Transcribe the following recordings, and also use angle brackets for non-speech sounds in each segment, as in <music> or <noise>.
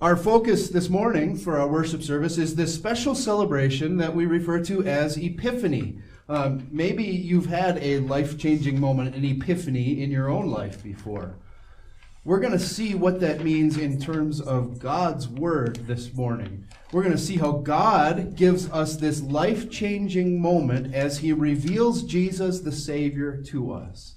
Our focus this morning for our worship service is this special celebration that we refer to as Epiphany. Um, maybe you've had a life changing moment, an epiphany in your own life before. We're going to see what that means in terms of God's Word this morning. We're going to see how God gives us this life changing moment as He reveals Jesus the Savior to us.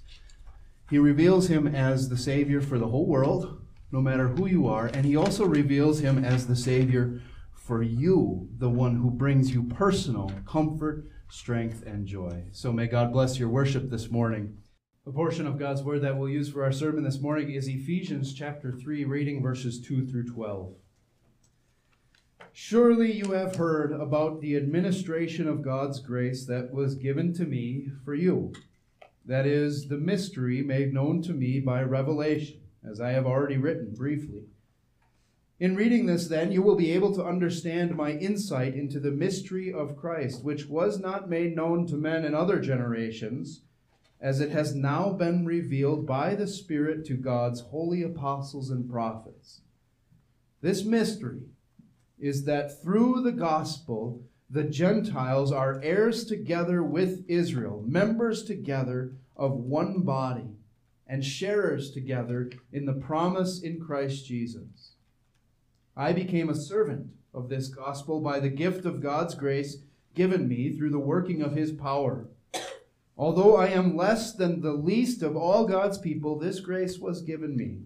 He reveals Him as the Savior for the whole world no matter who you are, and he also reveals him as the Savior for you, the one who brings you personal comfort, strength, and joy. So may God bless your worship this morning. A portion of God's word that we'll use for our sermon this morning is Ephesians chapter 3, reading verses 2 through 12. Surely you have heard about the administration of God's grace that was given to me for you. That is, the mystery made known to me by revelation as I have already written briefly. In reading this, then, you will be able to understand my insight into the mystery of Christ, which was not made known to men in other generations, as it has now been revealed by the Spirit to God's holy apostles and prophets. This mystery is that through the gospel, the Gentiles are heirs together with Israel, members together of one body and sharers together in the promise in Christ Jesus. I became a servant of this gospel by the gift of God's grace given me through the working of his power. Although I am less than the least of all God's people, this grace was given me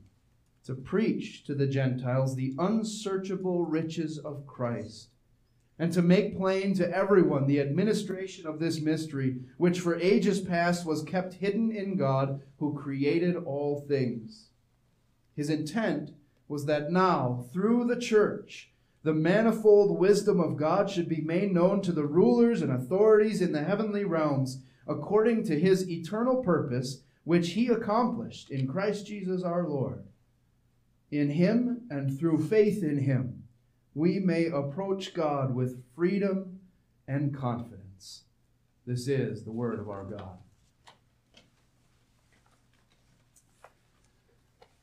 to preach to the Gentiles the unsearchable riches of Christ and to make plain to everyone the administration of this mystery, which for ages past was kept hidden in God who created all things. His intent was that now, through the church, the manifold wisdom of God should be made known to the rulers and authorities in the heavenly realms, according to his eternal purpose, which he accomplished in Christ Jesus our Lord. In him and through faith in him we may approach God with freedom and confidence. This is the word of our God.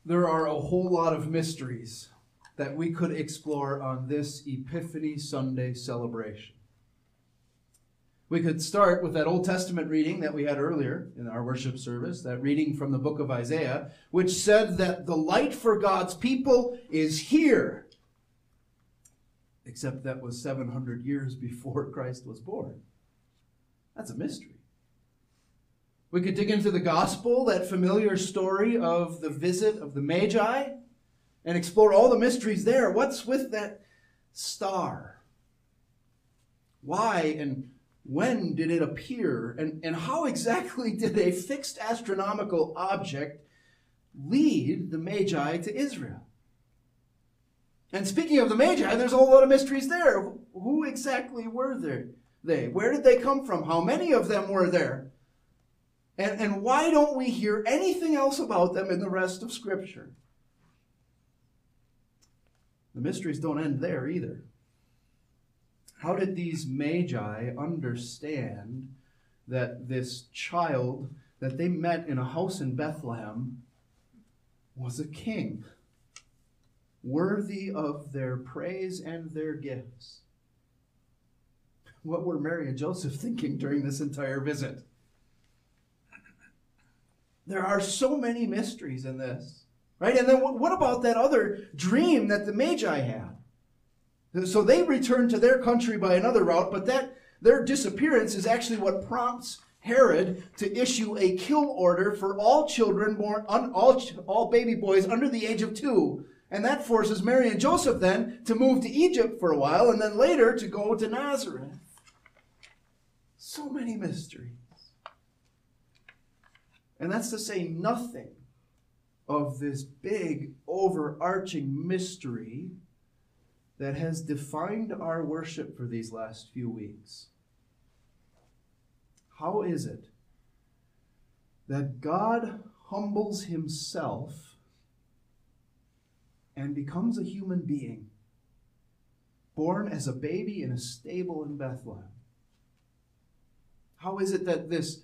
There are a whole lot of mysteries that we could explore on this Epiphany Sunday celebration. We could start with that Old Testament reading that we had earlier in our worship service, that reading from the book of Isaiah, which said that the light for God's people is here except that was 700 years before <laughs> Christ was born. That's a mystery. We could dig into the gospel, that familiar story of the visit of the Magi, and explore all the mysteries there. What's with that star? Why and when did it appear? And, and how exactly <laughs> did a fixed astronomical object lead the Magi to Israel? And speaking of the Magi, there's a whole lot of mysteries there. Who exactly were they? Where did they come from? How many of them were there? And, and why don't we hear anything else about them in the rest of Scripture? The mysteries don't end there either. How did these magi understand that this child that they met in a house in Bethlehem was a king? Worthy of their praise and their gifts. What were Mary and Joseph thinking during this entire visit? There are so many mysteries in this, right? And then what about that other dream that the Magi had? So they returned to their country by another route, but that their disappearance is actually what prompts Herod to issue a kill order for all children born, all, all baby boys under the age of two and that forces Mary and Joseph then to move to Egypt for a while and then later to go to Nazareth. So many mysteries. And that's to say nothing of this big, overarching mystery that has defined our worship for these last few weeks. How is it that God humbles himself and becomes a human being, born as a baby in a stable in Bethlehem? How is it that this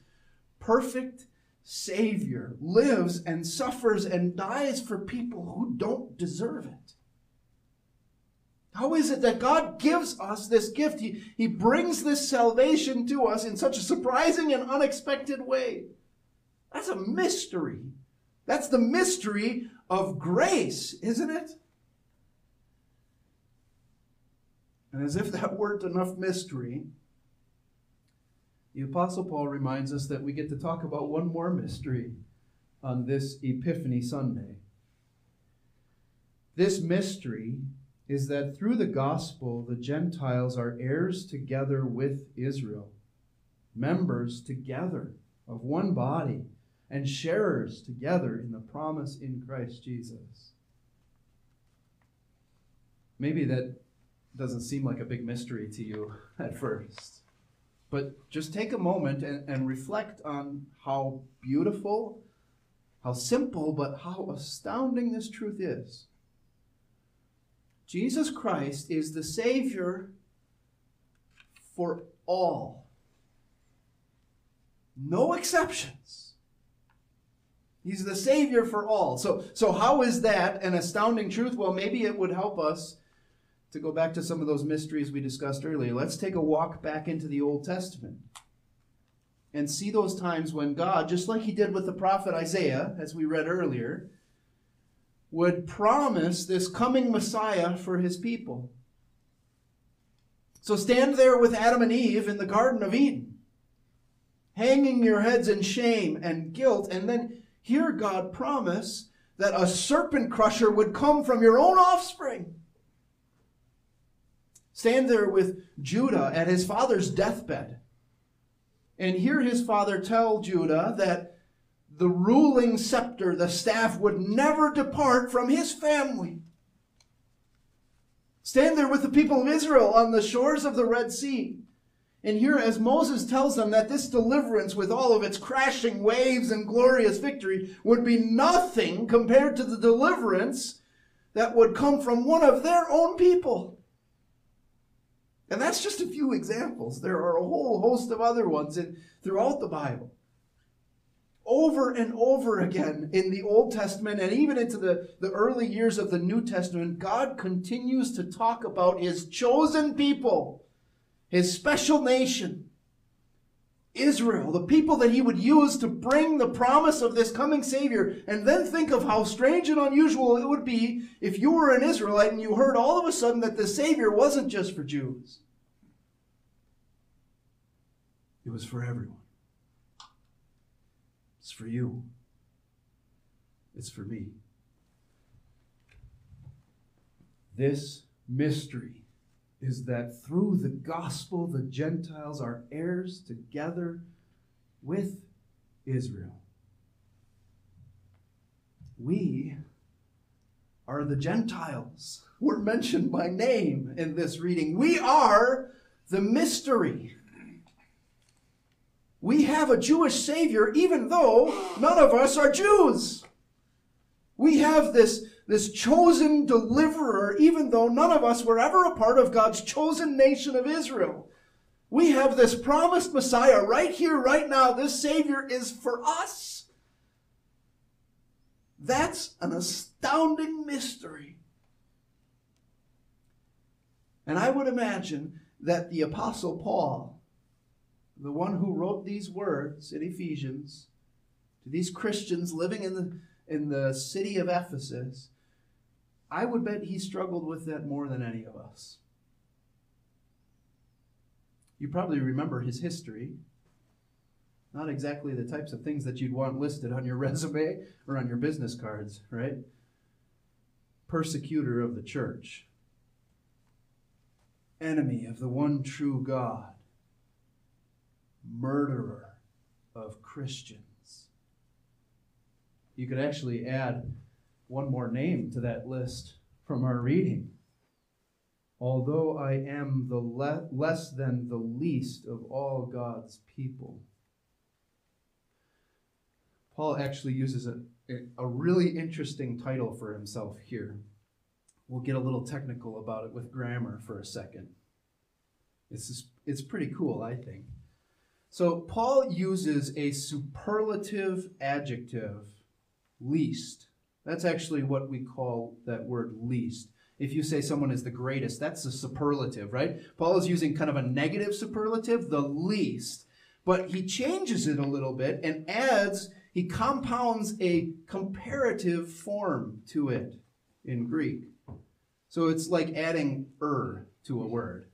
perfect Savior lives and suffers and dies for people who don't deserve it? How is it that God gives us this gift? He, he brings this salvation to us in such a surprising and unexpected way. That's a mystery. That's the mystery of grace, isn't it? And as if that weren't enough mystery, the Apostle Paul reminds us that we get to talk about one more mystery on this Epiphany Sunday. This mystery is that through the gospel, the Gentiles are heirs together with Israel, members together of one body, and sharers together in the promise in Christ Jesus. Maybe that doesn't seem like a big mystery to you <laughs> at first. But just take a moment and, and reflect on how beautiful, how simple, but how astounding this truth is. Jesus Christ is the Savior for all. No exceptions. He's the Savior for all. So, so how is that an astounding truth? Well, maybe it would help us to go back to some of those mysteries we discussed earlier. Let's take a walk back into the Old Testament and see those times when God, just like he did with the prophet Isaiah, as we read earlier, would promise this coming Messiah for his people. So stand there with Adam and Eve in the Garden of Eden, hanging your heads in shame and guilt, and then hear God promise that a serpent crusher would come from your own offspring. Stand there with Judah at his father's deathbed and hear his father tell Judah that the ruling scepter, the staff, would never depart from his family. Stand there with the people of Israel on the shores of the Red Sea. And here, as Moses tells them that this deliverance, with all of its crashing waves and glorious victory, would be nothing compared to the deliverance that would come from one of their own people. And that's just a few examples. There are a whole host of other ones in, throughout the Bible over and over again in the Old Testament and even into the, the early years of the New Testament, God continues to talk about his chosen people, his special nation, Israel, the people that he would use to bring the promise of this coming Savior. And then think of how strange and unusual it would be if you were an Israelite and you heard all of a sudden that the Savior wasn't just for Jews, it was for everyone. It's for you. It's for me. This mystery is that through the gospel, the Gentiles are heirs together with Israel. We are the Gentiles. We're mentioned by name in this reading. We are the mystery. We have a Jewish Savior even though none of us are Jews. We have this, this chosen deliverer even though none of us were ever a part of God's chosen nation of Israel. We have this promised Messiah right here, right now. This Savior is for us. That's an astounding mystery. And I would imagine that the Apostle Paul the one who wrote these words in Ephesians to these Christians living in the, in the city of Ephesus, I would bet he struggled with that more than any of us. You probably remember his history. Not exactly the types of things that you'd want listed on your <laughs> resume or on your business cards, right? Persecutor of the church, enemy of the one true God, murderer of Christians. You could actually add one more name to that list from our reading. Although I am the le- less than the least of all God's people. Paul actually uses a, a really interesting title for himself here. We'll get a little technical about it with grammar for a second. It's, just, it's pretty cool, I think. So Paul uses a superlative adjective, least. That's actually what we call that word least. if you say someone is the greatest, that's a superlative, right? Paul is using kind of a negative superlative, the least. But he changes it a little bit and adds, he compounds a comparative form to it in Greek. So it's like adding er to a word.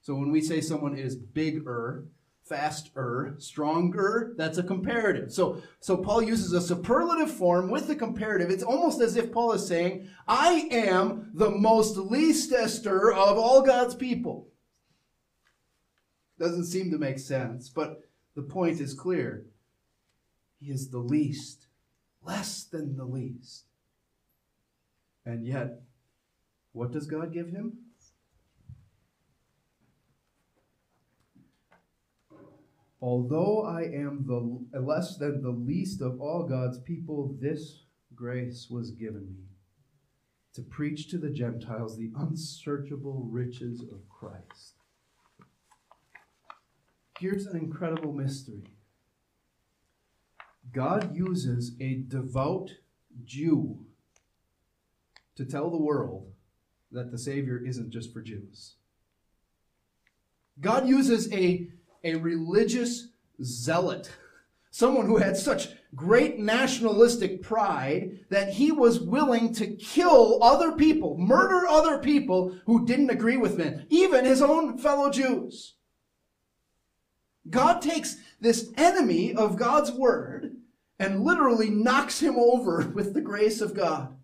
So when we say someone is bigger, faster, stronger, that's a comparative. So so Paul uses a superlative form with the comparative. It's almost as if Paul is saying, I am the most leastester of all God's people. Doesn't seem to make sense, but the point is clear. He is the least, less than the least. And yet, what does God give him? Although I am the less than the least of all God's people, this grace was given me to preach to the Gentiles the unsearchable riches of Christ. Here's an incredible mystery God uses a devout Jew to tell the world that the Savior isn't just for Jews. God uses a, a religious zealot, someone who had such great nationalistic pride that he was willing to kill other people, murder other people who didn't agree with him, even his own fellow Jews. God takes this enemy of God's word and literally knocks him over <laughs> with the grace of God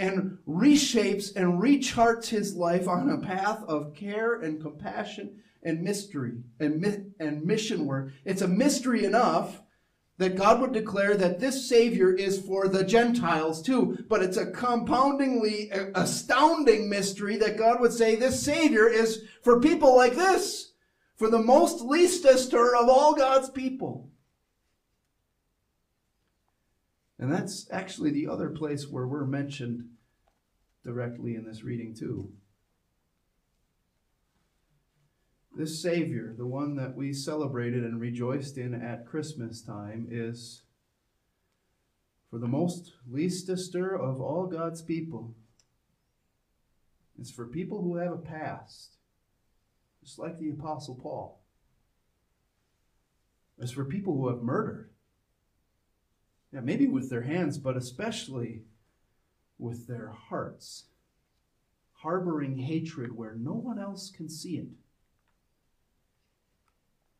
and reshapes and recharts his life on a path of care and compassion and mystery and, and mission work. It's a mystery enough that God would declare that this Savior is for the Gentiles too. But it's a compoundingly uh, astounding mystery that God would say this Savior is for people like this, for the most leastester of all God's people. And that's actually the other place where we're mentioned directly in this reading, too. This Savior, the one that we celebrated and rejoiced in at Christmas time, is for the most leastester of all God's people. It's for people who have a past, just like the Apostle Paul. It's for people who have murdered yeah, maybe with their hands, but especially with their hearts, harboring hatred where no one else can see it.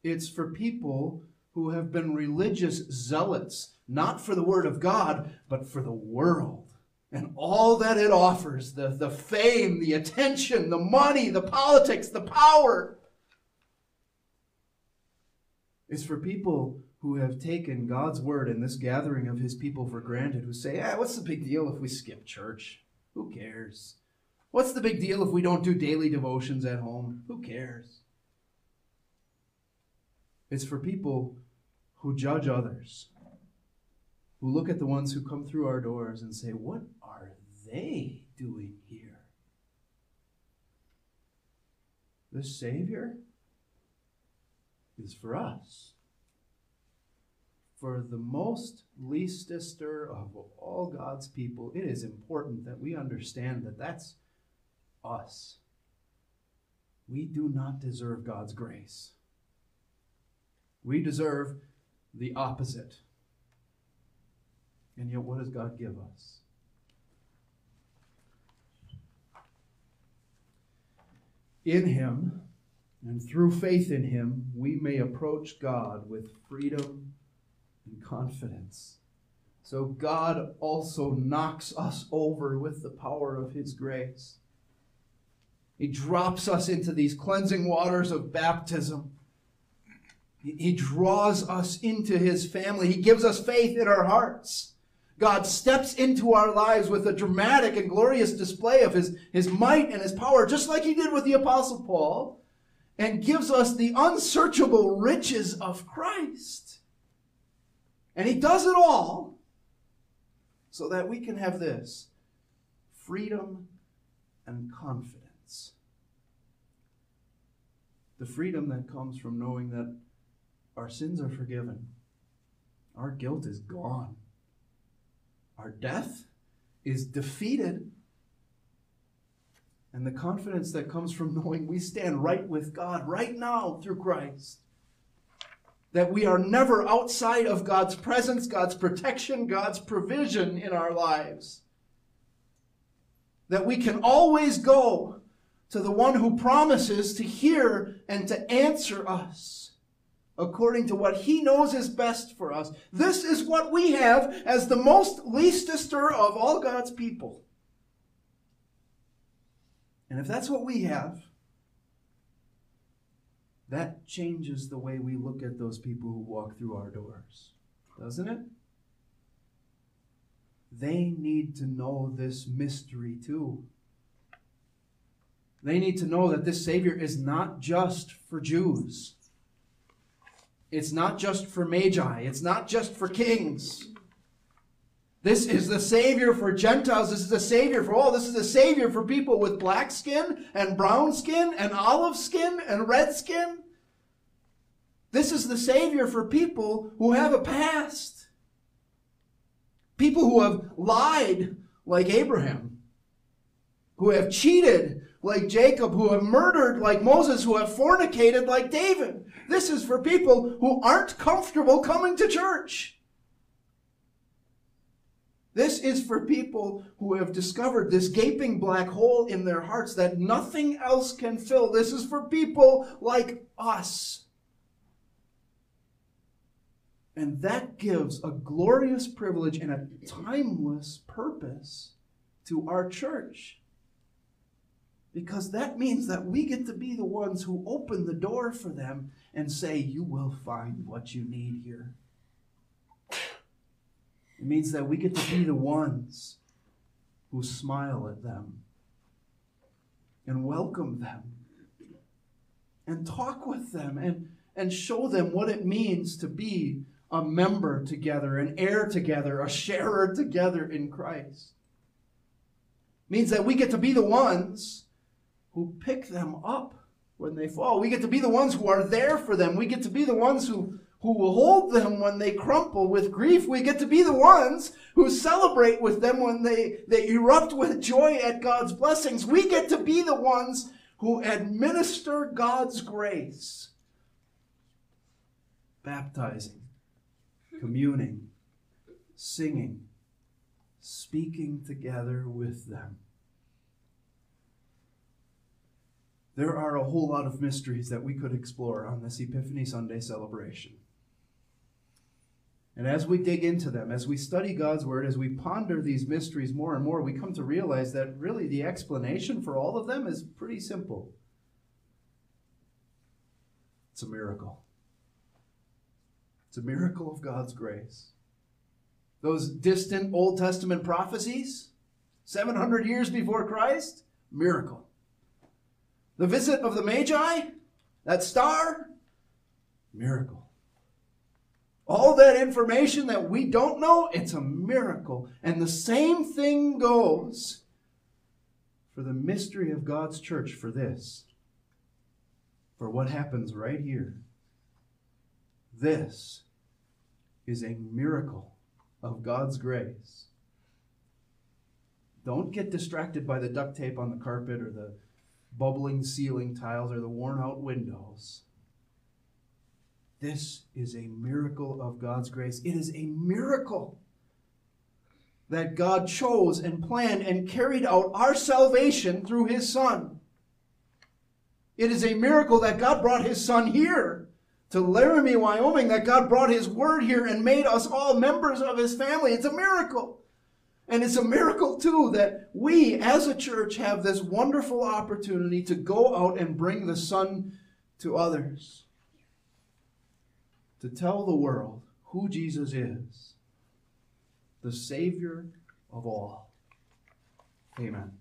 It's for people who have been religious zealots, not for the Word of God, but for the world and all that it offers the, the fame, the attention, the money, the politics, the power. It's for people who have taken God's word and this gathering of his people for granted, who say, ah, what's the big deal if we skip church? Who cares? What's the big deal if we don't do daily devotions at home? Who cares? It's for people who judge others, who look at the ones who come through our doors and say, What are they doing here? The Savior is for us for the most leastester of all God's people, it is important that we understand that that's us. We do not deserve God's grace. We deserve the opposite. And yet, what does God give us? In Him and through faith in Him, we may approach God with freedom and confidence. So God also knocks us over with the power of His grace. He drops us into these cleansing waters of baptism. He draws us into His family. He gives us faith in our hearts. God steps into our lives with a dramatic and glorious display of his, his might and his power, just like he did with the Apostle Paul, and gives us the unsearchable riches of Christ. And he does it all so that we can have this freedom and confidence. The freedom that comes from knowing that our sins are forgiven, our guilt is gone, our death is defeated, and the confidence that comes from knowing we stand right with God right now through Christ. That we are never outside of God's presence, God's protection, God's provision in our lives. That we can always go to the one who promises to hear and to answer us according to what he knows is best for us. This is what we have as the most leastester of all God's people. And if that's what we have, that changes the way we look at those people who walk through our doors, doesn't it? They need to know this mystery too. They need to know that this Savior is not just for Jews. It's not just for magi. It's not just for kings. This is the Savior for Gentiles. This is the Savior for all. This is the Savior for people with black skin and brown skin and olive skin and red skin. This is the Savior for people who have a past. People who have lied like Abraham, who have cheated like Jacob, who have murdered like Moses, who have fornicated like David. This is for people who aren't comfortable coming to church. This is for people who have discovered this gaping black hole in their hearts that nothing else can fill. This is for people like us. And that gives a glorious privilege and a timeless purpose to our church. Because that means that we get to be the ones who open the door for them and say, You will find what you need here. It means that we get to be the ones who smile at them and welcome them and talk with them and, and show them what it means to be a member together, an heir together, a sharer together in Christ. It means that we get to be the ones who pick them up when they fall. We get to be the ones who are there for them. We get to be the ones who, who will hold them when they crumple with grief. We get to be the ones who celebrate with them when they, they erupt with joy at God's blessings. We get to be the ones who administer God's grace. Baptizing, communing, singing, speaking together with them. There are a whole lot of mysteries that we could explore on this Epiphany Sunday celebration. And as we dig into them, as we study God's Word, as we ponder these mysteries more and more, we come to realize that really the explanation for all of them is pretty simple it's a miracle. It's a miracle of God's grace. Those distant Old Testament prophecies, 700 years before Christ, miracle. The visit of the Magi, that star, miracle. All that information that we don't know, it's a miracle. And the same thing goes for the mystery of God's church for this. For what happens right here. This is a miracle of God's grace. Don't get distracted by the duct tape on the carpet or the bubbling ceiling tiles or the worn out windows. This is a miracle of God's grace. It is a miracle that God chose and planned and carried out our salvation through His Son. It is a miracle that God brought His Son here to Laramie, Wyoming, that God brought His Word here and made us all members of His family. It's a miracle. And it's a miracle, too, that we as a church have this wonderful opportunity to go out and bring the Son to others. To tell the world who Jesus is, the Savior of all. Amen.